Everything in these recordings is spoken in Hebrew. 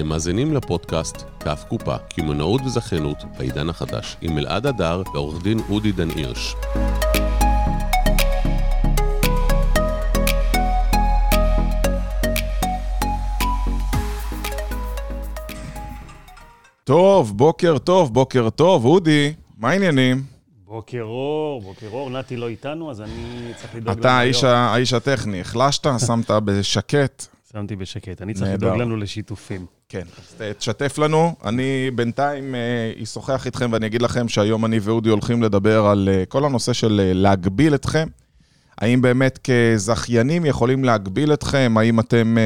אתם מאזינים לפודקאסט כף קופה, קמעונאות וזכיינות בעידן החדש, עם אלעד הדר ועורך דין אודי דן הירש. טוב, בוקר טוב, בוקר טוב, אודי, מה העניינים? בוקר אור, בוקר אור, נתי לא איתנו, אז אני צריך לדאוג אתה האיש הטכני, החלשת, שמת בשקט. שמתי בשקט, אני צריך. לדאוג לנו לשיתופים. כן, אז תשתף לנו. אני בינתיים אה, אשוחח איתכם ואני אגיד לכם שהיום אני ואודי הולכים לדבר על אה, כל הנושא של אה, להגביל אתכם. האם באמת כזכיינים יכולים להגביל אתכם? האם אתם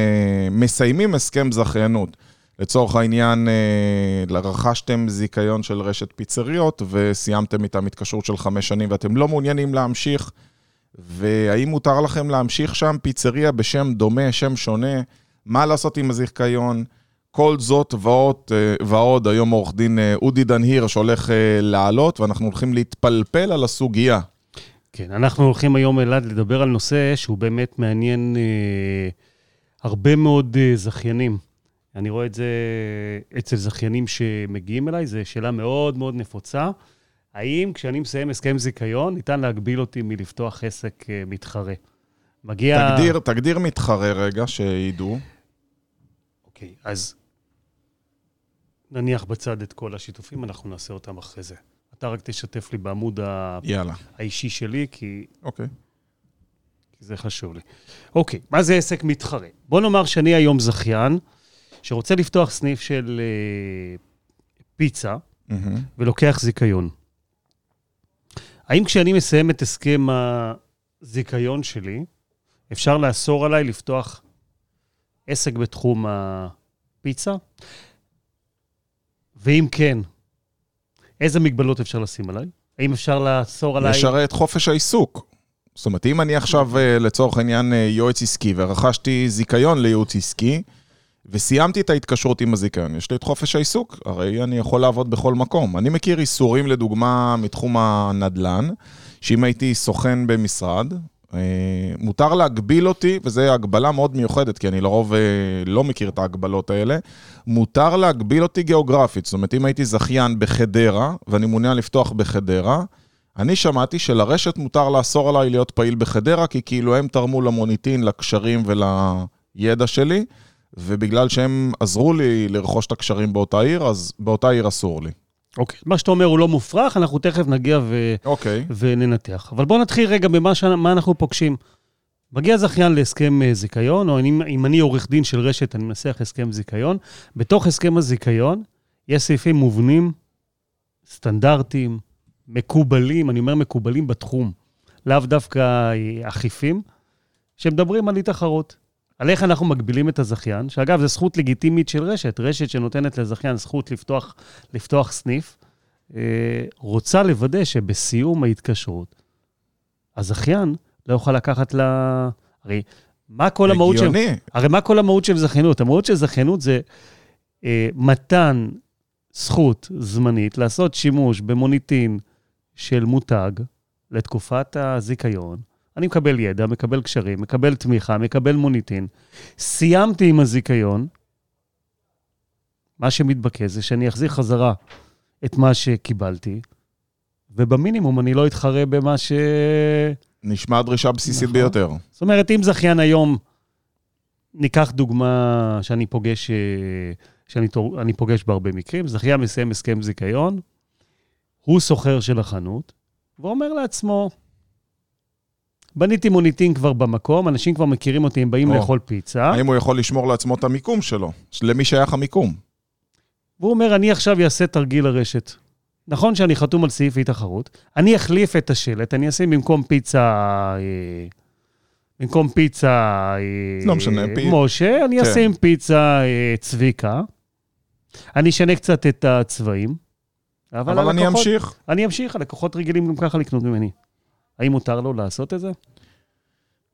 מסיימים הסכם זכיינות? לצורך העניין, רכשתם זיכיון של רשת פיצריות וסיימתם איתם התקשרות של חמש שנים ואתם לא מעוניינים להמשיך, והאם מותר לכם להמשיך שם פיצריה בשם דומה, שם שונה? מה לעשות עם הזיכיון? כל זאת ועוד, אה, ועוד היום עורך דין אה, אודי דן הירש הולך אה, לעלות, ואנחנו הולכים להתפלפל על הסוגיה. כן, אנחנו הולכים היום, אלעד, לדבר על נושא שהוא באמת מעניין אה, הרבה מאוד אה, זכיינים. אני רואה את זה אצל זכיינים שמגיעים אליי, זו שאלה מאוד מאוד נפוצה. האם כשאני מסיים הסכם זיכיון, ניתן להגביל אותי מלפתוח עסק אה, מתחרה? מגיע... תגדיר, תגדיר מתחרה רגע, שידעו. אוקיי, אז נניח בצד את כל השיתופים, אנחנו נעשה אותם אחרי זה. אתה רק תשתף לי בעמוד ה- יאללה, האישי שלי, כי, אוקיי. כי זה חשוב לי. אוקיי, מה זה עסק מתחרה? בוא נאמר שאני היום זכיין, שרוצה לפתוח סניף של אה, פיצה, מהמם. ולוקח זיכיון. האם כשאני מסיים את הסכם הזיכיון שלי, אפשר לאסור עליי לפתוח עסק בתחום הפיצה? ואם כן, איזה מגבלות אפשר לשים עליי? האם אפשר לאסור עליי... את חופש העיסוק. זאת אומרת, אם אני עכשיו, אה, לצורך העניין, אה, יועץ עסקי, ורכשתי זיכיון לייעוץ עסקי, וסיימתי את ההתקשרות עם הזיכיון, יש לי את חופש העיסוק, הרי אני יכול לעבוד בכל מקום. אני מכיר איסורים, לדוגמה, מתחום הנדל"ן, שאם הייתי סוכן במשרד, אה, מותר להגביל אותי, וזו הגבלה מאוד מיוחדת, כי אני לרוב אה, לא מכיר את ההגבלות האלה, מותר להגביל אותי גיאוגרפית. זאת אומרת, אם הייתי זכיין בחדרה, ואני מעוניין לפתוח בחדרה, אני שמעתי שלרשת מותר לאסור עליי להיות פעיל בחדרה, כי כאילו הם תרמו למוניטין, לקשרים ולידע שלי, ובגלל שהם עזרו לי לרכוש את הקשרים באותה עיר, אז באותה עיר אסור לי. אוקיי, מה שאתה אומר הוא לא מופרך, אנחנו תכף נגיע ו... אוקיי. וננתח. אבל בואו נתחיל רגע במה ש... אנחנו פוגשים. מגיע זכיין להסכם אה, זיכיון, או אם, אם אני עורך דין של רשת, אני מנסח הסכם זיכיון. בתוך הסכם הזיכיון יש סעיפים מובנים, סטנדרטיים, מקובלים, אני אומר מקובלים בתחום, לאו דווקא אה, אכיפים, שמדברים על אי-תחרות. על איך אנחנו מגבילים את הזכיין, שאגב, זו זכות לגיטימית של רשת, רשת שנותנת לזכיין זכות לפתוח, לפתוח סניף, אה, רוצה לוודא שבסיום ההתקשרות, הזכיין לא יוכל לקחת לה... הרי מה כל המהות של... הגיוני. הרי מה כל המהות של זכיינות? המהות של זכיינות זה אה, מתן זכות זמנית לעשות שימוש במוניטין של מותג לתקופת הזיכיון. אני מקבל ידע, מקבל קשרים, מקבל תמיכה, מקבל מוניטין. סיימתי עם הזיכיון, מה שמתבקש זה שאני אחזיר חזרה את מה שקיבלתי, ובמינימום אני לא אתחרה במה ש... נשמע דרישה בסיסית נכון. ביותר. זאת אומרת, אם זכיין היום, ניקח דוגמה שאני פוגש, אה, שאני פוגש בהרבה מקרים, זכיין מסיים הסכם זיכיון, הוא סוחר של החנות, ואומר לעצמו, בניתי מוניטין כבר במקום, אנשים כבר מכירים אותי, הם באים או. לאכול פיצה, האם הוא יכול לשמור לעצמו את המיקום שלו? למי שייך המיקום? והוא אומר, אני עכשיו אעשה תרגיל לרשת. נכון שאני חתום על סעיף אי-תחרות, אני אחליף את השלט, אני אשים במקום פיצה... אה, במקום פיצה... אה, לא משנה, פי- משה, אני כן. אשים פיצה אה, צביקה. אני אשנה קצת את הצבעים. אבל אני הלקוחות- אמשיך. אני אמשיך, הלקוחות רגילים גם ככה לקנות ממני. האם מותר לו לעשות את זה?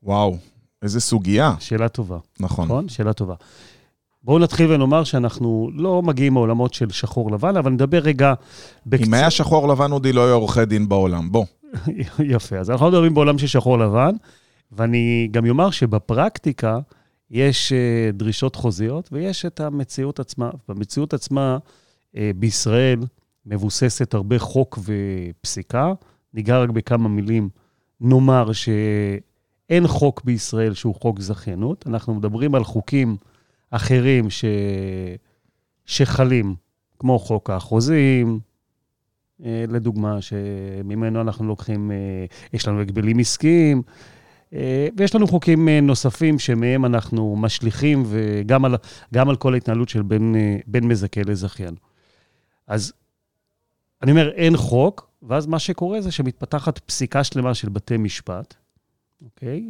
וואו, איזה סוגיה. שאלה טובה, נכון. נכון? שאלה טובה. בואו נתחיל ונאמר שאנחנו לא מגיעים מעולמות של שחור לבן, אבל נדבר רגע אם היה שחור לבן, אודי לא היה עורכי דין בעולם. בוא. יפה, אז אנחנו מדברים בעולם של שחור לבן, ואני גם אומר שבפרקטיקה יש uh, דרישות חוזיות ויש את המציאות עצמה. במציאות עצמה, uh, בישראל מבוססת הרבה חוק ופסיקה. ניגע רק בכמה מילים. נאמר שאין חוק בישראל שהוא חוק זכיינות. אנחנו מדברים על חוקים אחרים ש... שחלים, כמו חוק החוזים, אה, לדוגמה, שממנו אנחנו לוקחים, אה, יש לנו הגבלים עסקיים, אה, ויש לנו חוקים נוספים שמהם אנחנו משליכים, וגם על, על כל ההתנהלות של בין, בין מזכה לזכיין. אז אני אומר, אין חוק, ואז מה שקורה זה שמתפתחת פסיקה שלמה של בתי משפט, אוקיי?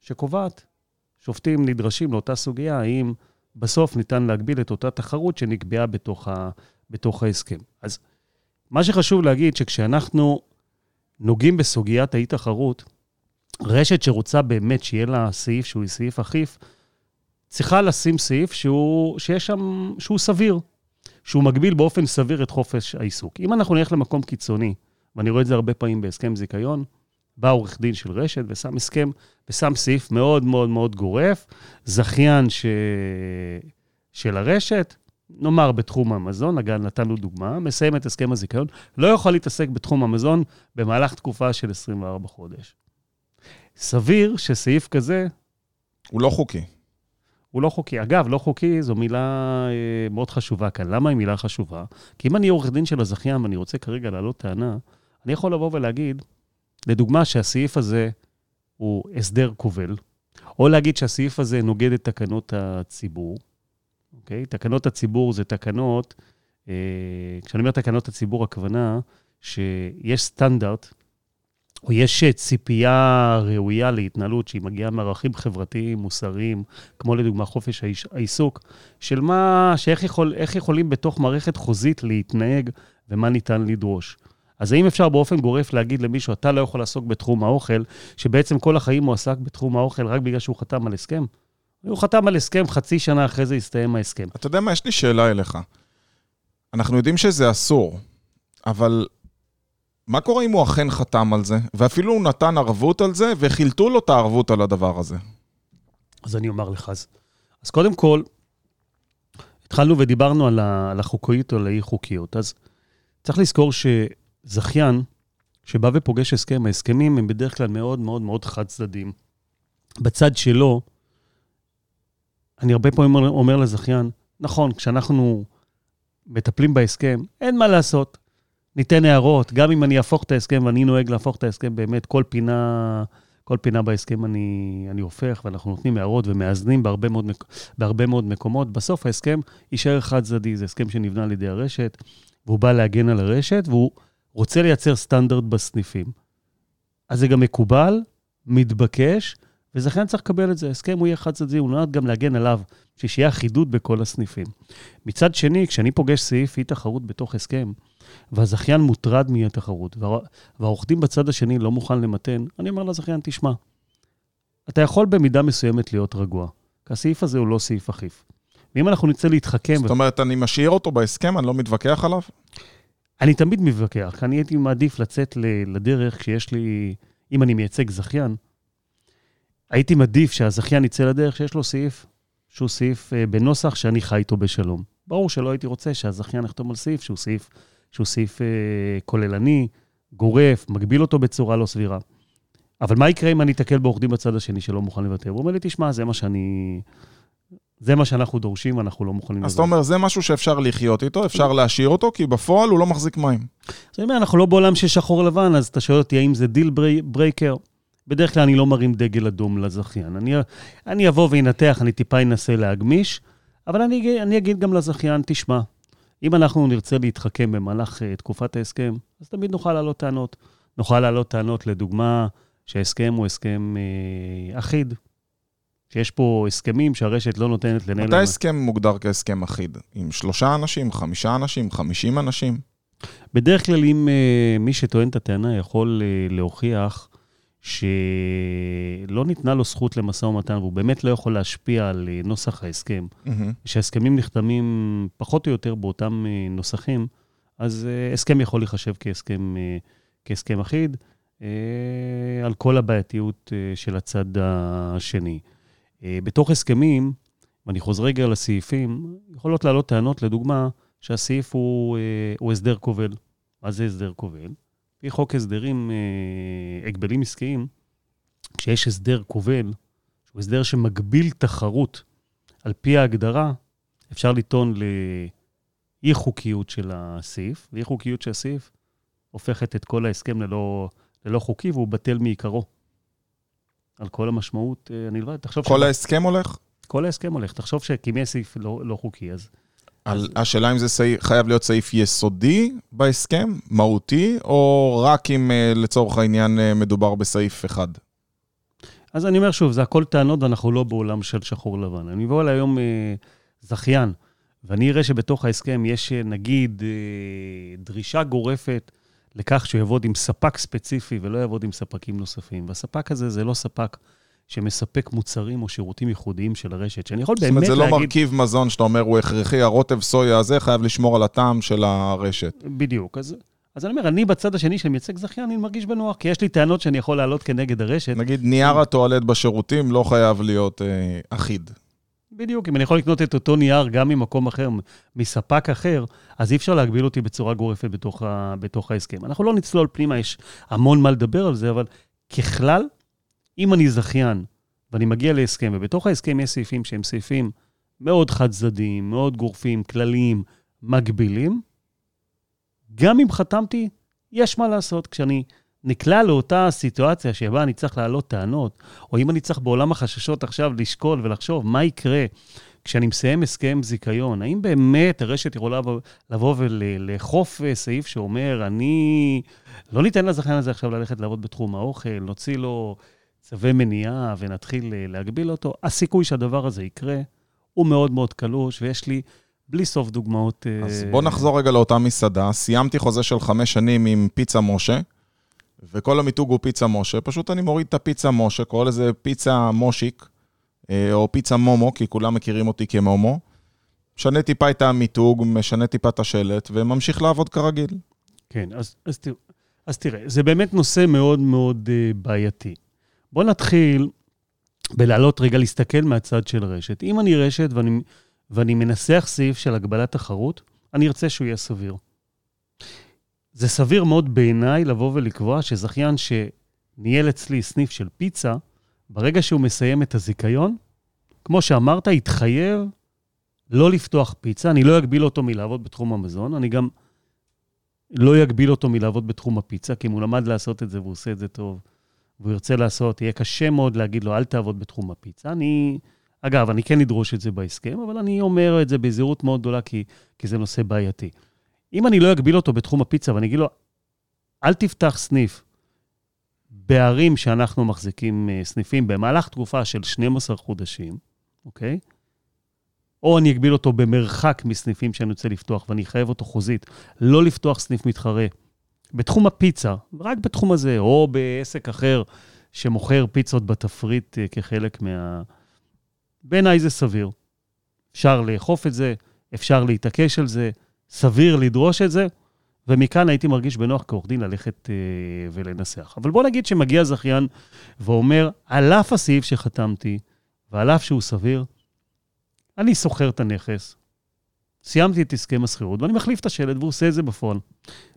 שקובעת, שופטים נדרשים לאותה סוגיה, האם בסוף ניתן להגביל את אותה תחרות שנקבעה בתוך, ה, בתוך ההסכם. אז מה שחשוב להגיד, שכשאנחנו נוגעים בסוגיית האי-תחרות, רשת שרוצה באמת שיהיה לה סעיף שהוא סעיף אכיף, צריכה לשים סעיף שהוא, שיש שם, שהוא סביר, שהוא מגביל באופן סביר את חופש העיסוק. אם אנחנו נלך למקום קיצוני, ואני רואה את זה הרבה פעמים בהסכם זיכיון, בא עורך דין של רשת ושם הסכם, ושם סעיף מאוד מאוד מאוד גורף, זכיין ש... של הרשת, נאמר בתחום המזון, אגב, נתנו דוגמה, מסיים את הסכם הזיכיון, לא יכול להתעסק בתחום המזון במהלך תקופה של 24 חודש. סביר שסעיף כזה... הוא לא חוקי. הוא לא חוקי. אגב, לא חוקי זו מילה אה, מאוד חשובה כאן. למה היא מילה חשובה? כי אם אני עורך דין של הזכיין ואני רוצה כרגע להעלות טענה, אני יכול לבוא ולהגיד, לדוגמה, שהסעיף הזה הוא הסדר כובל, או להגיד שהסעיף הזה נוגד את תקנות הציבור, אוקיי? תקנות הציבור זה תקנות, אה, כשאני אומר תקנות הציבור, הכוונה שיש סטנדרט, או יש ציפייה ראויה להתנהלות שהיא מגיעה מערכים חברתיים, מוסריים, כמו לדוגמה חופש העיסוק, של מה, שאיך יכול, יכולים בתוך מערכת חוזית להתנהג ומה ניתן לדרוש. אז האם אפשר באופן גורף להגיד למישהו, אתה לא יכול לעסוק בתחום האוכל, שבעצם כל החיים הוא עסק בתחום האוכל רק בגלל שהוא חתם על הסכם? הוא חתם על הסכם, חצי שנה אחרי זה הסתיים ההסכם. אתה יודע מה, יש לי שאלה אליך. אנחנו יודעים שזה אסור, אבל מה קורה אם הוא אכן חתם על זה, ואפילו הוא נתן ערבות על זה, וחילטו לו את הערבות על הדבר הזה? אז אני אומר לך, אז, אז קודם כל, התחלנו ודיברנו על, ה, על החוקיות או על האי-חוקיות. אז צריך לזכור שזכיין שבא ופוגש הסכם, ההסכמים הם בדרך כלל מאוד מאוד מאוד חד-צדדיים. בצד שלו, אני הרבה פעמים אומר, אומר לזכיין, נכון, כשאנחנו מטפלים בהסכם, אין מה לעשות. ניתן הערות, גם אם אני אהפוך את ההסכם, ואני נוהג להפוך את ההסכם, באמת, כל פינה, כל פינה בהסכם אני, אני הופך, ואנחנו נותנים הערות ומאזנים בהרבה מאוד, בהרבה מאוד מקומות. בסוף ההסכם יישאר חד-צדדי, זה הסכם שנבנה על ידי הרשת, והוא בא להגן על הרשת, והוא רוצה לייצר סטנדרט בסניפים. אז זה גם מקובל, מתבקש, וזכיין צריך לקבל את זה. הסכם הוא יהיה חד-צדדי, הוא נועד גם להגן עליו, שיהיה אחידות בכל הסניפים. מצד שני, כשאני פוגש סעיף אי-תחרות בתוך הסכם, והזכיין מוטרד מאי-תחרות, וה... והעורך דין בצד השני לא מוכן למתן, אני אומר לזכיין, תשמע, אתה יכול במידה מסוימת להיות רגוע, כי הסעיף הזה הוא לא סעיף אכיף. ואם אנחנו נצא להתחכם... זאת אומרת, אני משאיר אותו בהסכם, אני לא מתווכח עליו? אני תמיד מתווכח, אני הייתי מעדיף לצאת לדרך כשיש לי, אם אני מייצג זכיין, הייתי מעדיף שהזכיין יצא לדרך שיש לו סעיף שהוא סעיף אה, בנוסח שאני חי איתו בשלום. ברור שלא הייתי רוצה שהזכיין יחתום על סעיף שהוא סעיף, שהוא סעיף אה, כוללני, גורף, מגביל אותו בצורה לא סבירה. אבל מה יקרה אם אני אתקל בעורך דין בצד השני שלא מוכן לוותר? הוא אומר לי, תשמע, זה מה שאני... זה מה שאנחנו דורשים, ואנחנו לא מוכנים לזה. אז אתה אומר, זה משהו שאפשר לחיות איתו, אפשר להשאיר אותו, כי בפועל הוא לא מחזיק מים. אז אני אומר, אנחנו לא בעולם של שחור לבן, אז אתה שואל אותי האם זה deal breaker. בדרך כלל אני לא מרים דגל אדום לזכיין. אני, אני אבוא ואנתח, אני טיפה אנסה להגמיש, אבל אני, אני אגיד גם לזכיין, תשמע, אם אנחנו נרצה להתחכם במהלך uh, תקופת ההסכם, אז תמיד נוכל להעלות טענות. נוכל להעלות טענות, לדוגמה, שההסכם הוא הסכם uh, אחיד, שיש פה הסכמים שהרשת לא נותנת לנהל... מתי הסכם מוגדר כהסכם אחיד? עם שלושה אנשים, חמישה אנשים, חמישים אנשים? בדרך כלל, אם uh, מי שטוען את הטענה יכול uh, להוכיח שלא ניתנה לו זכות למשא ומתן, והוא באמת לא יכול להשפיע על אה, נוסח ההסכם, mm-hmm. שההסכמים נחתמים פחות או יותר באותם אה, נוסחים, אז אה, הסכם יכול להיחשב כהסכם, כהסכם אחיד, על כל הבעייתיות של הצד השני. בתוך הסכמים, ואני חוזר רגע לסעיפים, יכולות לעלות טענות, לדוגמה, שהסעיף הוא, הוא הסדר כובל. מה זה הסדר כובל? לפי חוק הסדרים, אה, הגבלים עסקיים, כשיש הסדר כובל, שהוא הסדר שמגביל תחרות על פי ההגדרה, אפשר לטעון לאי-חוקיות של הסעיף, ואי-חוקיות של הסעיף הופכת את כל ההסכם ללא, ללא חוקי, והוא בטל מעיקרו. על כל המשמעות הנלווה. תחשוב... כל ההסכם הולך? כל ההסכם הולך. תחשוב שאם יש סעיף לא, לא חוקי, אז... על. השאלה אם זה סעיף, חייב להיות סעיף יסודי בהסכם, מהותי, או רק אם אה, לצורך העניין אה, מדובר בסעיף אחד? אז אני אומר שוב, זה הכל טענות ואנחנו לא בעולם של שחור לבן. אני אבוא אליי היום אה, זכיין, ואני אראה שבתוך ההסכם יש אה, נגיד אה, דרישה גורפת לכך שהוא יעבוד עם ספק ספציפי ולא יעבוד עם ספקים נוספים. והספק הזה זה לא ספק שמספק מוצרים או שירותים ייחודיים של הרשת, שאני יכול באמת להגיד... זאת אומרת, זה לא מרכיב מזון שאתה אומר, הוא הכרחי, הרוטב סויה הזה חייב לשמור על הטעם של הרשת. בדיוק. אז, אז אני אומר, אני בצד השני של מייצג זכיין, אני מרגיש בנוח, כי יש לי טענות שאני יכול להעלות כנגד הרשת. נגיד, נייר הטואלט בשירותים לא חייב להיות אה, אחיד. בדיוק, אם אני יכול לקנות את אותו נייר גם ממקום אחר, מספק אחר, אז אי אפשר להגביל אותי בצורה גורפת בתוך, ה, בתוך ההסכם. אנחנו לא נצלול פנימה, יש המון מה לדבר על זה, אבל ככלל, אם אני זכיין ואני מגיע להסכם, ובתוך ההסכם יש סעיפים שהם סעיפים מאוד חד-צדדיים, מאוד גורפים, כלליים, מגבילים, גם אם חתמתי, יש מה לעשות. כשאני נקלע לאותה סיטואציה שבה אני צריך להעלות טענות, או אם אני צריך בעולם החששות עכשיו לשקול ולחשוב מה יקרה כשאני מסיים הסכם זיכיון, האם באמת הרשת יכולה לבוא ולאכוף אה, סעיף שאומר, אני, לא ניתן לזכיין הזה עכשיו ללכת לעבוד בתחום האוכל, נוציא לו צווי מניעה ונתחיל אה, להגביל אותו? הסיכוי שהדבר הזה יקרה הוא מאוד מאוד קלוש, ויש לי בלי סוף דוגמאות. אה, אז בוא נחזור רגע לאותה מסעדה. סיימתי חוזה של חמש שנים עם פיצה משה. וכל המיתוג הוא פיצה משה, פשוט אני מוריד את הפיצה משה, קורא לזה פיצה מושיק, אה, או פיצה מומו, כי כולם מכירים אותי כמומו. משנה טיפה את המיתוג, משנה טיפה את השלט, וממשיך לעבוד כרגיל. כן, אז, אז, תראה, אז תראה, זה באמת נושא מאוד מאוד בעייתי. בוא נתחיל בלעלות רגע, להסתכל מהצד של רשת. אם אני רשת ואני, ואני מנסח סעיף של הגבלת תחרות, אני ארצה שהוא יהיה סביר. זה סביר מאוד בעיניי לבוא ולקבוע שזכיין שניהל אצלי סניף של פיצה, ברגע שהוא מסיים את הזיכיון, כמו שאמרת, יתחייב לא לפתוח פיצה, אני לא אגביל אותו מלעבוד בתחום המזון, אני גם לא אגביל אותו מלעבוד בתחום הפיצה, כי אם הוא למד לעשות את זה והוא עושה את זה טוב, והוא ירצה לעשות, יהיה קשה מאוד להגיד לו, אל תעבוד בתחום הפיצה. אני, אגב, אני כן אדרוש את זה בהסכם, אבל אני אומר את זה בזהירות מאוד גדולה, כי, כי זה נושא בעייתי. אם אני לא אגביל אותו בתחום הפיצה ואני אגיד לו, אל תפתח סניף בערים שאנחנו מחזיקים אה, סניפים במהלך תקופה של 12 חודשים, אוקיי? או אני אגביל אותו במרחק מסניפים שאני רוצה לפתוח ואני אחייב אותו חוזית לא לפתוח סניף מתחרה בתחום הפיצה, רק בתחום הזה, או בעסק אחר שמוכר פיצות בתפריט אה, כחלק מה... בעיניי זה סביר. אפשר לאכוף את זה, אפשר להתעקש על זה, סביר לדרוש את זה, ומכאן הייתי מרגיש בנוח כעורך דין ללכת אה, ולנסח. אבל בוא נגיד שמגיע זכיין ואומר, על אף הסעיף שחתמתי, ועל אף שהוא סביר, אני שוכר את הנכס, סיימתי את הסכם השכירות, ואני מחליף את השלט והוא עושה את זה בפועל.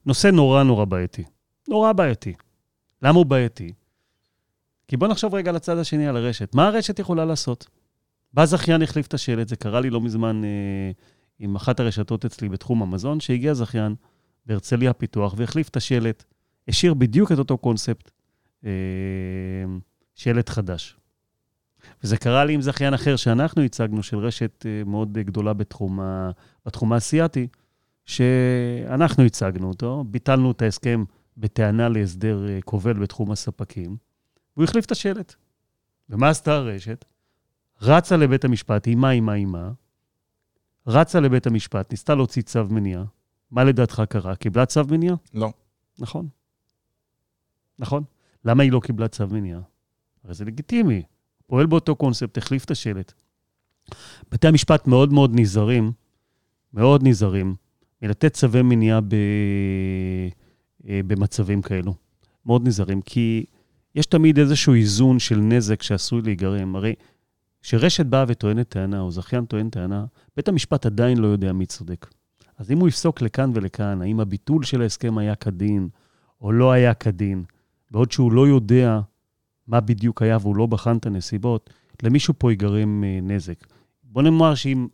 נושא נורא נורא בעייתי. נורא בעייתי. למה הוא בעייתי? כי בוא נחשוב רגע על הצד השני, על הרשת. מה הרשת יכולה לעשות? בא זכיין, החליף את השלט, זה קרה לי לא מזמן אה, עם אחת הרשתות אצלי בתחום המזון, שהגיע זכיין בהרצליה פיתוח והחליף את השלט, השאיר בדיוק את אותו קונספט, אה, שלט חדש. וזה קרה לי עם זכיין אחר שאנחנו הצגנו, של רשת אה, מאוד גדולה בתחום, ה, בתחום האסייתי, שאנחנו הצגנו אותו, ביטלנו את ההסכם בטענה להסדר אה, כובל בתחום הספקים, והוא החליף את השלט. ומה עשתה הרשת? רצה לבית המשפט, אימה, אימה, אימה, רצה לבית המשפט, ניסתה להוציא צו מניעה. מה לדעתך קרה? קיבלה צו מניעה? לא. נכון. נכון. למה היא לא קיבלה צו מניעה? הרי זה לגיטימי. פועל באותו קונספט, החליף את השלט. בתי המשפט מאוד מאוד נזהרים, מאוד נזהרים, מלתת צווי מניעה ב... אה, במצבים כאלו. מאוד נזהרים, כי יש תמיד איזשהו איזון של נזק שעשוי להיגרם. הרי כשרשת באה וטוענת טענה, או זכיין טוען טענה, בית המשפט עדיין לא יודע מי צודק. אז אם הוא יפסוק לכאן ולכאן, האם הביטול של ההסכם היה כדין או לא היה כדין, בעוד שהוא לא יודע מה בדיוק היה והוא לא בחן את הנסיבות, למישהו פה ייגרם אה, נזק. בוא נאמר שאם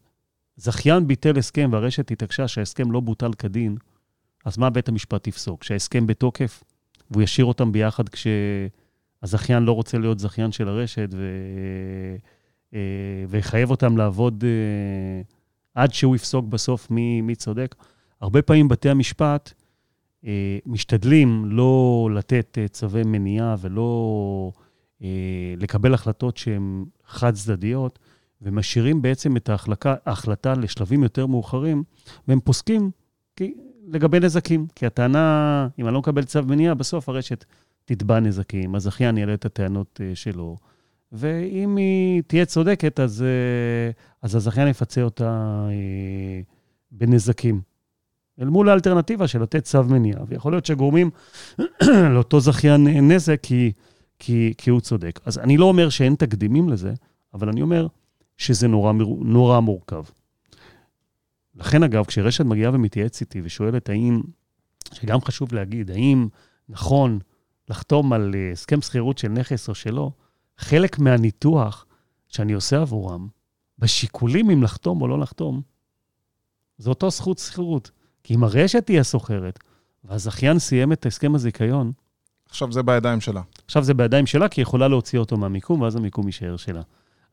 זכיין ביטל הסכם והרשת התעקשה שההסכם לא בוטל כדין, אז מה בית המשפט יפסוק? שההסכם בתוקף, והוא ישאיר אותם ביחד כשהזכיין לא רוצה להיות זכיין של הרשת, ו... אה, ויחייב אותם לעבוד אה, עד שהוא יפסוק בסוף מי, מי צודק. הרבה פעמים בתי המשפט משתדלים לא לתת צווי מניעה ולא לקבל החלטות שהן חד-צדדיות, ומשאירים בעצם את ההחלקה, ההחלטה לשלבים יותר מאוחרים, והם פוסקים כי, לגבי נזקים. כי הטענה, אם אני לא מקבל צו מניעה, בסוף הרשת תתבע נזקים, הזכיין יעלה את הטענות שלו. ואם היא תהיה צודקת, אז, אה, אז הזכיין יפצה אותה אה, בנזקים. אל מול האלטרנטיבה של לתת צו מניעה, ויכול להיות שגורמים לאותו זכיין נזק כי, כי, כי הוא צודק. אז אני לא אומר שאין תקדימים לזה, אבל אני אומר שזה נורא, נורא מורכב. לכן, אגב, כשרשת מגיעה ומתייעץ איתי ושואלת האם, שגם חשוב להגיד, האם נכון לחתום על אה, הסכם שכירות של נכס או שלא, חלק מהניתוח שאני עושה עבורם, בשיקולים אם לחתום או לא לחתום, זה אותו זכות שכירות. כי אם הרשת היא הסוחרת, והזכיין סיים את הסכם הזיכיון... עכשיו זה בידיים שלה. עכשיו זה בידיים שלה, כי היא יכולה להוציא אותו מהמיקום, ואז המיקום יישאר שלה.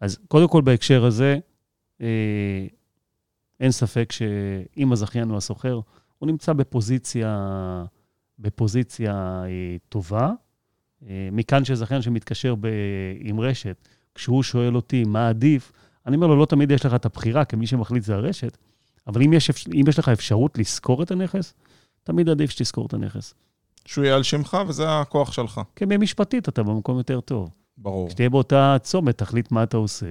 אז קודם כל, בהקשר הזה, אה, אין ספק שאם הזכיין הוא הסוחר, הוא נמצא בפוזיציה, בפוזיציה אה, טובה, אה, מכאן שזכיין שמתקשר ב... עם רשת, כשהוא שואל אותי מה עדיף, אני אומר לו, לא תמיד יש לך את הבחירה, כי מי שמחליט זה הרשת, אבל אם יש, אם יש לך אפשרות לשכור את הנכס, תמיד עדיף שתשכור את הנכס. שהוא יהיה על שמך וזה הכוח שלך. כן, משפטית אתה במקום יותר טוב. ברור. כשתהיה באותה צומת, תחליט מה אתה עושה,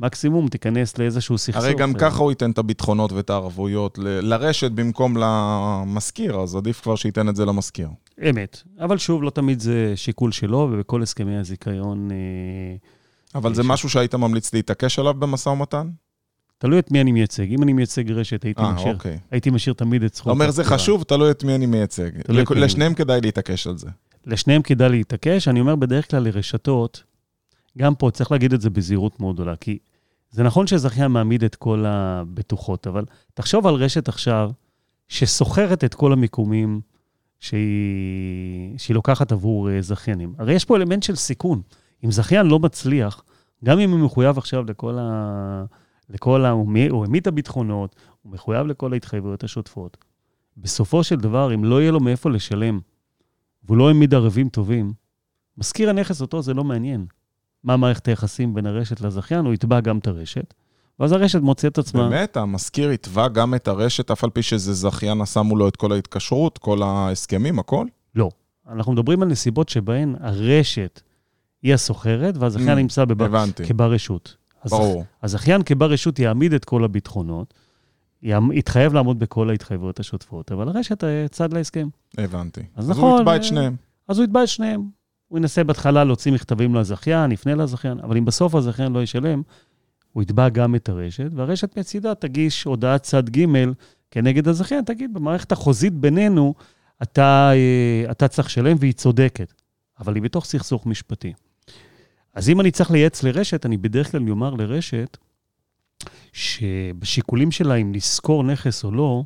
ומקסימום תיכנס לאיזשהו סכסוך. הרי גם ככה הוא ייתן את הביטחונות ואת הערבויות ל... לרשת במקום למשכיר, אז עדיף כבר שייתן את זה למשכיר. אמת. אבל שוב, לא תמיד זה שיקול שלו, ובכל הסכמי הזיכיון... אה, אבל זה ש... משהו שהיית ממליץ להתעקש עליו במשא ומתן? תלוי את מי אני מייצג. אם אני מייצג רשת, הייתי, 아, אה, משאיר, אוקיי. הייתי משאיר תמיד את זכות... אתה אומר, זה חשוב, תלוי את מי אני מייצג. לשניהם כדאי להתעקש על זה. לשניהם כדאי להתעקש. אני אומר, בדרך כלל לרשתות, גם פה צריך להגיד את זה בזהירות מאוד גדולה, כי זה נכון שזכיין מעמיד את כל הבטוחות, אבל תחשוב על רשת עכשיו, שסוחרת את כל המיקומים שהיא, שהיא לוקחת עבור אה, זכיינים. הרי יש פה אלמנט של סיכון. אם זכיין לא מצליח, גם אם הוא מחויב עכשיו לכל ה... לכל ה... הוא העמיד את הביטחונות, הוא מחויב לכל ההתחייבויות השוטפות. בסופו של דבר, אם לא יהיה לו מאיפה לשלם, והוא לא העמיד ערבים טובים, מזכיר הנכס אותו זה לא מעניין. מה מערכת היחסים בין הרשת לזכיין, הוא יתבע גם את הרשת. ואז הרשת מוצאת את עצמה... באמת, המשכיר יתבע גם את הרשת, אף על פי שזה זכיין עשה מולו את כל ההתקשרות, כל ההסכמים, הכל? לא. אנחנו מדברים על נסיבות שבהן הרשת היא הסוחרת, והזכיין mm, נמצא בבר... כבר רשות. ברור. הזכיין כבר רשות יעמיד את כל הביטחונות, יתחייב לעמוד בכל ההתחייבויות השוטפות, אבל הרשת אה, צד להסכם. הבנתי. אז, אז נכון... הוא יתבע את אה, שניהם. אז הוא יתבע את שניהם. הוא ינסה בהתחלה להוציא מכתבים לזכיין, יפנה לזכיין, אבל אם בסוף הזכיין לא ישלם, הוא יתבע גם את הרשת, והרשת מצידה תגיש הודעת צד ג' כנגד הזכיין, תגיד, במערכת החוזית בינינו, אתה, אה, אתה צריך לשלם והיא צודקת, אבל היא בתוך סכסוך משפטי. אז אם אני צריך לייעץ לרשת, אני בדרך כלל אומר לרשת, שבשיקולים שלה אם לשכור נכס או לא,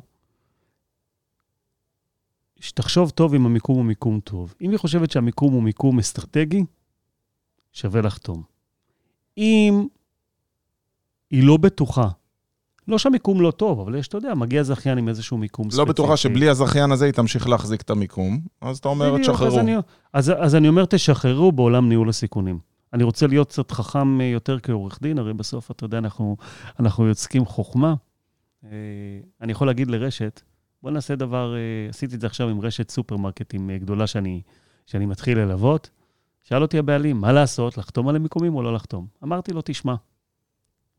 שתחשוב טוב אם המיקום הוא מיקום טוב. אם היא חושבת שהמיקום הוא מיקום אסטרטגי, שווה לחתום. אם היא לא בטוחה, לא שהמיקום לא טוב, אבל יש, אתה יודע, מגיע זכיין עם איזשהו מיקום לא ספציפי. לא בטוחה שבלי הזכיין הזה היא תמשיך להחזיק את המיקום, אז אתה אומר, תשחררו. אז, אז, אז אני אומר, תשחררו בעולם ניהול הסיכונים. אני רוצה להיות קצת חכם יותר כעורך דין, הרי בסוף, אתה יודע, אנחנו, אנחנו יוצקים חוכמה. אה, אני יכול להגיד לרשת, בוא נעשה דבר, אה, עשיתי את זה עכשיו עם רשת סופרמרקטים אה, גדולה שאני, שאני מתחיל ללוות. שאל אותי הבעלים, מה לעשות, לחתום על המיקומים או לא לחתום? אמרתי לו, תשמע,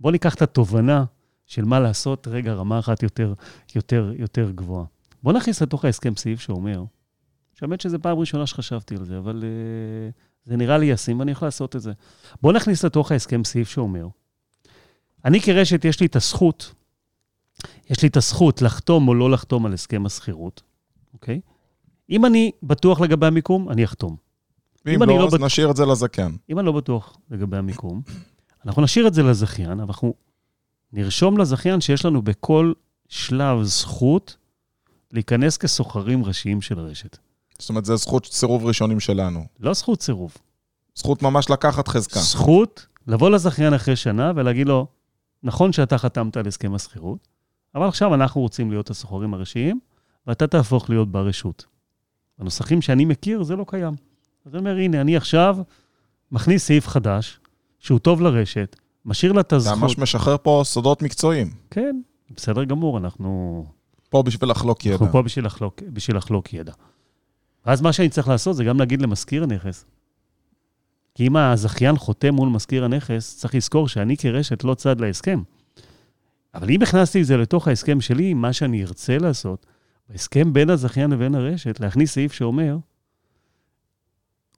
בוא ניקח את התובנה של מה לעשות, רגע, רמה אחת יותר, יותר, יותר גבוהה. בוא נכניס לתוך ההסכם סעיף שאומר, שהאמת שזו פעם ראשונה שחשבתי על זה, אבל uh, זה נראה לי ישים ואני יכול לעשות את זה. בואו נכניס לתוך ההסכם סעיף שאומר, אני כרשת, יש לי את הזכות, יש לי את הזכות לחתום או לא לחתום על הסכם השכירות, אוקיי? אם אני בטוח לגבי המיקום, אני אחתום. ואם לא, אז נשאיר את זה לזכיין. אם אני לא בטוח לגבי המיקום, אנחנו נשאיר את זה לזכיין, אבל אנחנו נרשום לזכיין שיש לנו בכל שלב זכות להיכנס כסוחרים ראשיים של רשת. זאת אומרת, זה זכות סירוב ראשונים שלנו. לא זכות סירוב. זכות ממש לקחת חזקה. זכות לבוא לזכיין אחרי שנה ולהגיד לו, נכון שאתה חתמת על הסכם השכירות, אבל עכשיו אנחנו רוצים להיות הסוחרים הראשיים, ואתה תהפוך להיות ברשות. בנוסחים שאני מכיר, זה לא קיים. אז אני אומר, הנה, אני עכשיו מכניס סעיף חדש, שהוא טוב לרשת, משאיר לה את הזכות. אתה ממש משחרר פה סודות מקצועיים. כן, בסדר גמור, אנחנו... פה בשביל לחלוק ידע. אנחנו פה בשביל לחלוק, בשביל לחלוק ידע. ואז מה שאני צריך לעשות זה גם להגיד למזכיר הנכס. כי אם הזכיין חותם מול מזכיר הנכס, צריך לזכור שאני כרשת לא צד להסכם. אבל אם הכנסתי את זה לתוך ההסכם שלי, מה שאני ארצה לעשות, בהסכם בין הזכיין לבין הרשת, להכניס סעיף שאומר,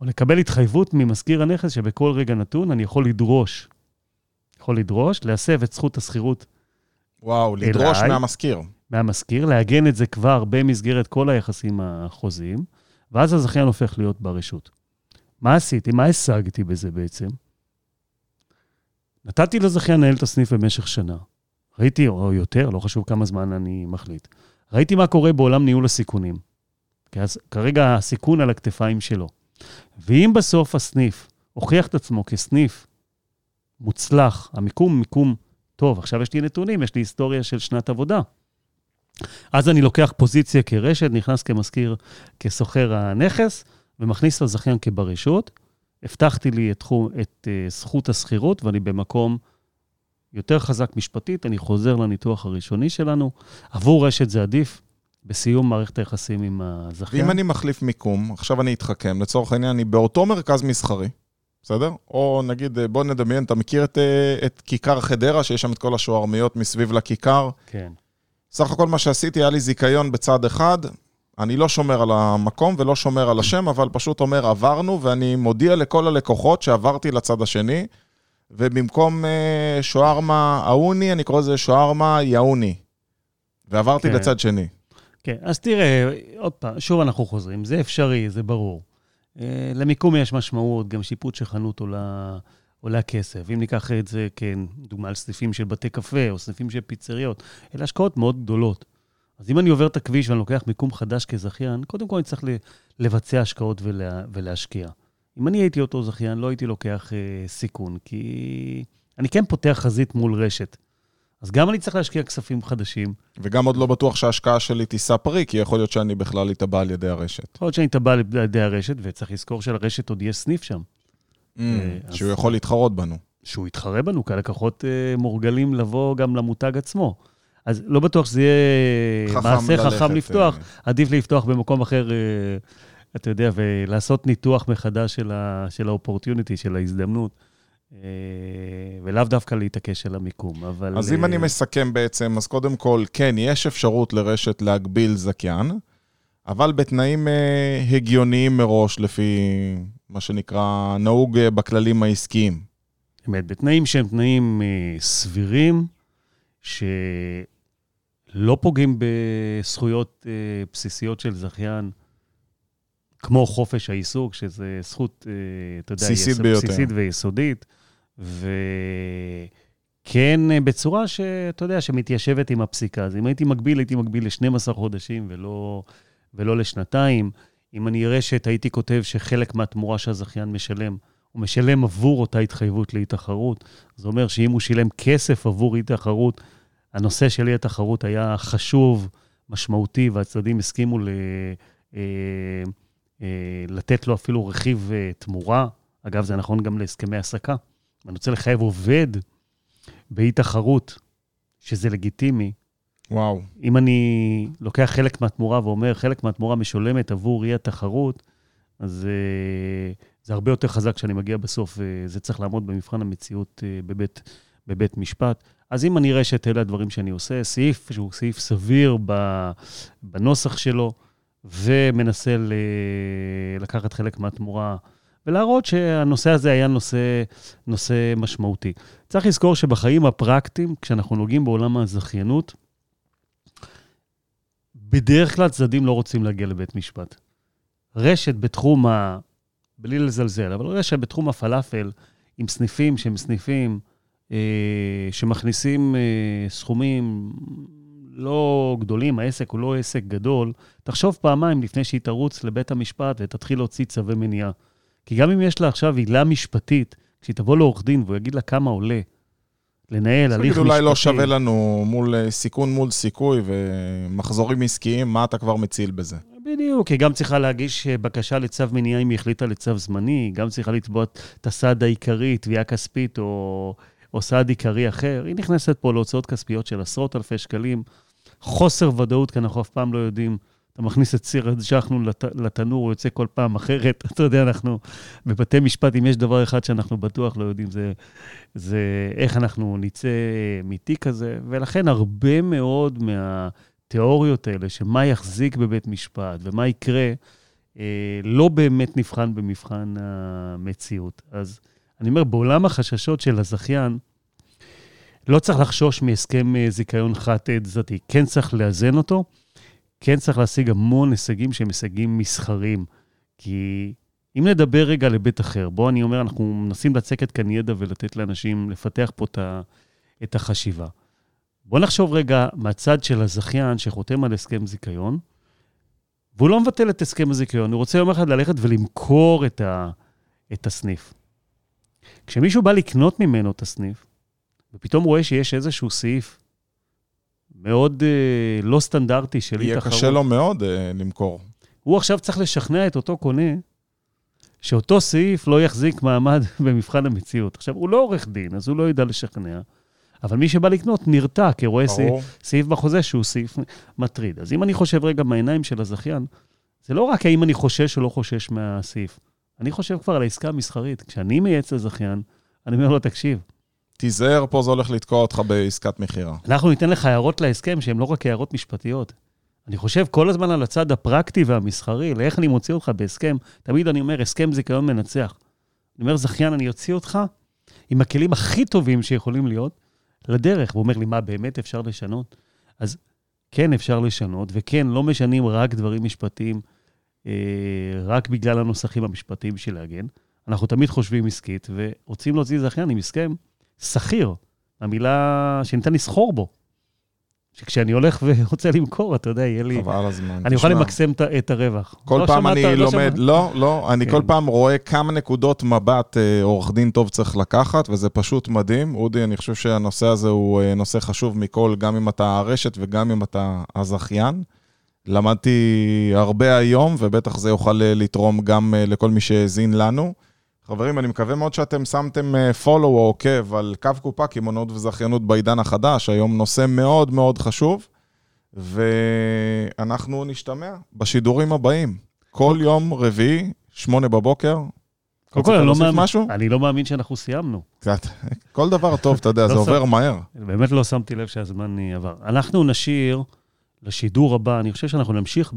או לקבל התחייבות ממזכיר הנכס שבכל רגע נתון אני יכול לדרוש, יכול לדרוש, להסב את זכות השכירות. וואו, לדרוש אליי, מהמזכיר. מהמזכיר, לעגן את זה כבר במסגרת כל היחסים החוזיים, ואז הזכיין הופך להיות ברשות. מה עשיתי? מה השגתי בזה בעצם? נתתי לזכיין לנהל את הסניף במשך שנה. ראיתי, או יותר, לא חשוב כמה זמן אני מחליט. ראיתי מה קורה בעולם ניהול הסיכונים. כי אז כרגע הסיכון על הכתפיים שלו. ואם בסוף הסניף הוכיח את עצמו כסניף מוצלח, המיקום מיקום טוב, עכשיו יש לי נתונים, יש לי היסטוריה של שנת עבודה. אז אני לוקח פוזיציה כרשת, נכנס כמזכיר, כסוחר הנכס, ומכניס את הזכיין כברשות. הבטחתי לי את, תחום, את uh, זכות השכירות, ואני במקום יותר חזק משפטית, אני חוזר לניתוח הראשוני שלנו. עבור רשת זה עדיף, בסיום מערכת היחסים עם הזכיין. ואם אני מחליף מיקום, עכשיו אני אתחכם, לצורך העניין, אני באותו מרכז מסחרי, בסדר? או נגיד, אה, בוא נדמיין, אתה מכיר את, אה, את כיכר חדרה, שיש שם את כל השוערמיות מסביב לכיכר? כן. סך הכל מה שעשיתי, היה לי זיכיון בצד אחד, אני לא שומר על המקום ולא שומר על השם, אבל פשוט אומר, עברנו, ואני מודיע לכל הלקוחות שעברתי לצד השני, ובמקום אה, שוארמה אהוני, אני קורא לזה שוארמה יאוני. ועברתי כן. לצד שני. כן, אז תראה, עוד פעם, שוב אנחנו חוזרים, זה אפשרי, זה ברור. אה, למיקום יש משמעות, גם שיפוט של חנות עולה, עולה כסף. אם ניקח את זה, כן, דוגמה על סניפים של בתי קפה או סניפים של פיצריות, אלה השקעות מאוד גדולות. אז אם אני עובר את הכביש ואני לוקח מיקום חדש כזכיין, קודם כל אני צריך לבצע השקעות ולה, ולהשקיע. אם אני הייתי אותו זכיין, לא הייתי לוקח אה, סיכון, כי אני כן פותח חזית מול רשת. אז גם אני צריך להשקיע כספים חדשים. וגם עוד לא בטוח שההשקעה שלי תישא פרי, כי יכול להיות שאני בכלל אתבע על ידי הרשת. יכול להיות שאני אתבע על ידי הרשת, וצריך לזכור שלרשת עוד יש סניף שם. Mm, אז... שהוא יכול להתחרות בנו. שהוא יתחרה בנו, כי הלקוחות uh, מורגלים לבוא גם למותג עצמו. אז לא בטוח שזה יהיה מעשה חכם לפתוח. עדיף לפתוח במקום אחר, אתה יודע, ולעשות ניתוח מחדש של ה-opportunity, של ההזדמנות. אה, ולאו דווקא להתעקש על המיקום, אבל... אז אם אני אה, מסכם בעצם, אז קודם כל, כן, יש אפשרות לרשת להגביל זכיין, אבל בתנאים אה, הגיוניים מראש, לפי מה שנקרא נהוג בכללים העסקיים. באמת, בתנאים שהם תנאים סבירים, שלא פוגעים בזכויות בסיסיות של זכיין, כמו חופש העיסוק, שזו זכות, אתה יודע, בסיסית ביותר. בסיסית ויסודית. וכן בצורה שאתה יודע, שמתיישבת עם הפסיקה. אז אם הייתי מגביל, הייתי מגביל ל-12 חודשים ולא, ולא לשנתיים. אם אני אראה שאת הייתי כותב שחלק מהתמורה שהזכיין משלם, הוא משלם עבור אותה התחייבות לאי-תחרות. זה אומר שאם הוא שילם כסף עבור אי-תחרות, הנושא של אי-התחרות היה חשוב, משמעותי, והצדדים הסכימו ל... אה, אה, לתת לו אפילו רכיב אה, תמורה. אגב, זה נכון גם להסכמי העסקה. אני רוצה לחייב עובד באי-תחרות, שזה לגיטימי. וואו. אם אני לוקח חלק מהתמורה ואומר, חלק מהתמורה משולמת עבור אי-התחרות, אז uh, זה הרבה יותר חזק כשאני מגיע בסוף, וזה צריך לעמוד במבחן המציאות uh, בבית, בבית משפט. אז אם אני אראה שאת אלה הדברים שאני עושה, סעיף שהוא סעיף סביר בנוסח שלו, ומנסה ל- לקחת חלק מהתמורה ולהראות שהנושא הזה היה נושא, נושא משמעותי. צריך לזכור שבחיים הפרקטיים, כשאנחנו נוגעים בעולם הזכיינות, בדרך כלל צדדים לא רוצים להגיע לבית משפט. רשת בתחום ה... בלי לזלזל, אבל רשת בתחום הפלאפל, עם סניפים שהם סניפים אה, שמכניסים אה, סכומים לא גדולים, העסק הוא לא עסק גדול, תחשוב פעמיים לפני שהיא תרוץ לבית המשפט ותתחיל להוציא צווי מניעה. כי גם אם יש לה עכשיו עילה משפטית, כשהיא תבוא לעורך דין והוא יגיד לה כמה עולה לנהל הליך משפטי... אולי לא שווה לנו מול אה, סיכון מול סיכוי ומחזורים עסקיים, מה אתה כבר מציל בזה? בדיוק, היא גם צריכה להגיש אה, בקשה לצו מניעה אם היא החליטה לצו זמני, היא גם צריכה לתבוע את הסעד העיקרי, תביעה כספית או, או סעד עיקרי אחר. היא נכנסת פה להוצאות כספיות של עשרות אלפי שקלים. חוסר ודאות, כי אנחנו אף פעם לא יודעים. אתה מכניס את סיר הג'חנו לת, לתנור, הוא יוצא כל פעם אחרת. אתה יודע, אנחנו בבתי משפט, אם יש דבר אחד שאנחנו בטוח לא יודעים, זה, זה איך אנחנו נצא מתיק כזה. ולכן הרבה מאוד מהתיאוריות האלה, שמה יחזיק בבית משפט ומה יקרה, אה, לא באמת נבחן במבחן המציאות. אז אני אומר, בעולם החששות של הזכיין, לא צריך לחשוש מהסכם אה, זיכיון חד-צדדי, כן צריך לאזן אותו, כן צריך להשיג המון הישגים שהם הישגים מסחרים. כי אם נדבר רגע על היבט אחר, בוא אני אומר, אנחנו מנסים לצקת כאן ידע ולתת לאנשים לפתח פה את החשיבה. בוא נחשוב רגע מהצד של הזכיין שחותם על הסכם זיכיון, והוא לא מבטל את הסכם הזיכיון, הוא רוצה יום אחד ללכת ולמכור את, ה, את הסניף. כשמישהו בא לקנות ממנו את הסניף, ופתאום רואה שיש איזשהו סעיף מאוד אה, לא סטנדרטי של אי תחרות. יהיה קשה לו מאוד אה, למכור. הוא עכשיו צריך לשכנע את אותו קונה שאותו סעיף לא יחזיק מעמד במבחן המציאות. עכשיו, הוא לא עורך דין, אז הוא לא ידע לשכנע, אבל מי שבא לקנות נרתע, כי רואה סעיף, סעיף בחוזה שהוא סעיף מטריד. אז אם אני חושב רגע מהעיניים של הזכיין, זה לא רק האם אני חושש או לא חושש מהסעיף. אני חושב כבר על העסקה המסחרית. כשאני מייעץ לזכיין, אני אומר לו, תקשיב, תיזהר, פה זה הולך לתקוע אותך בעסקת מכירה. אנחנו ניתן לך הערות להסכם שהן לא רק הערות משפטיות. אני חושב כל הזמן על הצד הפרקטי והמסחרי, לאיך אני מוציא אותך בהסכם. תמיד אני אומר, הסכם זיכיון מנצח. אני אומר, זכיין, אני אוציא אותך עם הכלים הכי טובים שיכולים להיות לדרך. הוא אומר לי, מה, באמת אפשר לשנות? אז כן, אפשר לשנות, וכן, לא משנים רק דברים משפטיים, אה, רק בגלל הנוסחים המשפטיים של להגן. אנחנו תמיד חושבים עסקית, ורוצים להוציא זכיין עם הסכם שכיר, המילה שניתן לסחור בו. שכשאני הולך ורוצה למכור, אתה יודע, יהיה לי... חבל הזמן. אני יכול למקסם את הרווח. כל לא פעם שמעת, אני לא לומד, שמעת. לא, לא, אני כן. כל פעם רואה כמה נקודות מבט אה, עורך דין טוב צריך לקחת, וזה פשוט מדהים. אודי, אני חושב שהנושא הזה הוא אה, נושא חשוב מכל, גם אם אתה הרשת וגם אם אתה הזכיין. למדתי הרבה היום, ובטח זה יוכל אה, לתרום גם לכל מי שהאזין לנו. חברים, אני מקווה מאוד שאתם שמתם אה, follow או עוקב על קו קופה, קמעונאות וזכיינות בעידן החדש, היום נושא מאוד מאוד חשוב, ואנחנו נשתמע בשידורים הבאים. כל יום רביעי, שמונה בבוקר. קודם כל, אני לא מאמין- משהו? אני לא מאמין שאנחנו סיימנו. קצת. כל דבר טוב, אתה יודע, זה לא עובר שם- מהר. באמת לא שמתי לב שהזמן עבר. אנחנו נשאיר לשידור הבא, אני חושב שאנחנו נמשיך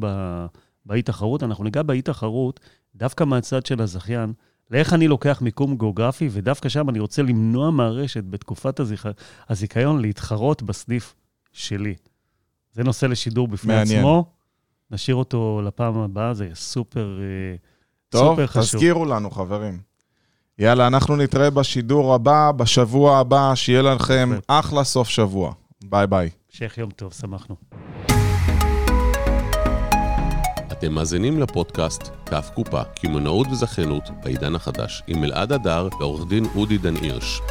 באי-תחרות, אנחנו ניגע באי-תחרות דווקא מהצד של הזכיין, לאיך אני לוקח מיקום גיאוגרפי, ודווקא שם אני רוצה למנוע מהרשת בתקופת הזיכ... הזיכיון להתחרות בסניף שלי. זה נושא לשידור בפני מעניין. עצמו. נשאיר אותו לפעם הבאה, זה סופר, אה, טוב, סופר חשוב. תזכירו לנו, חברים. יאללה, אנחנו נתראה בשידור הבא, בשבוע הבא, שיהיה לכם. אחלה סוף שבוע. ביי ביי. המשך יום טוב, שמחנו. אתם מאזינים לפודקאסט כף קופה, קמעונאות וזכיינות בעידן החדש, עם אלעד הדר ועורך דין אודי דן הירש.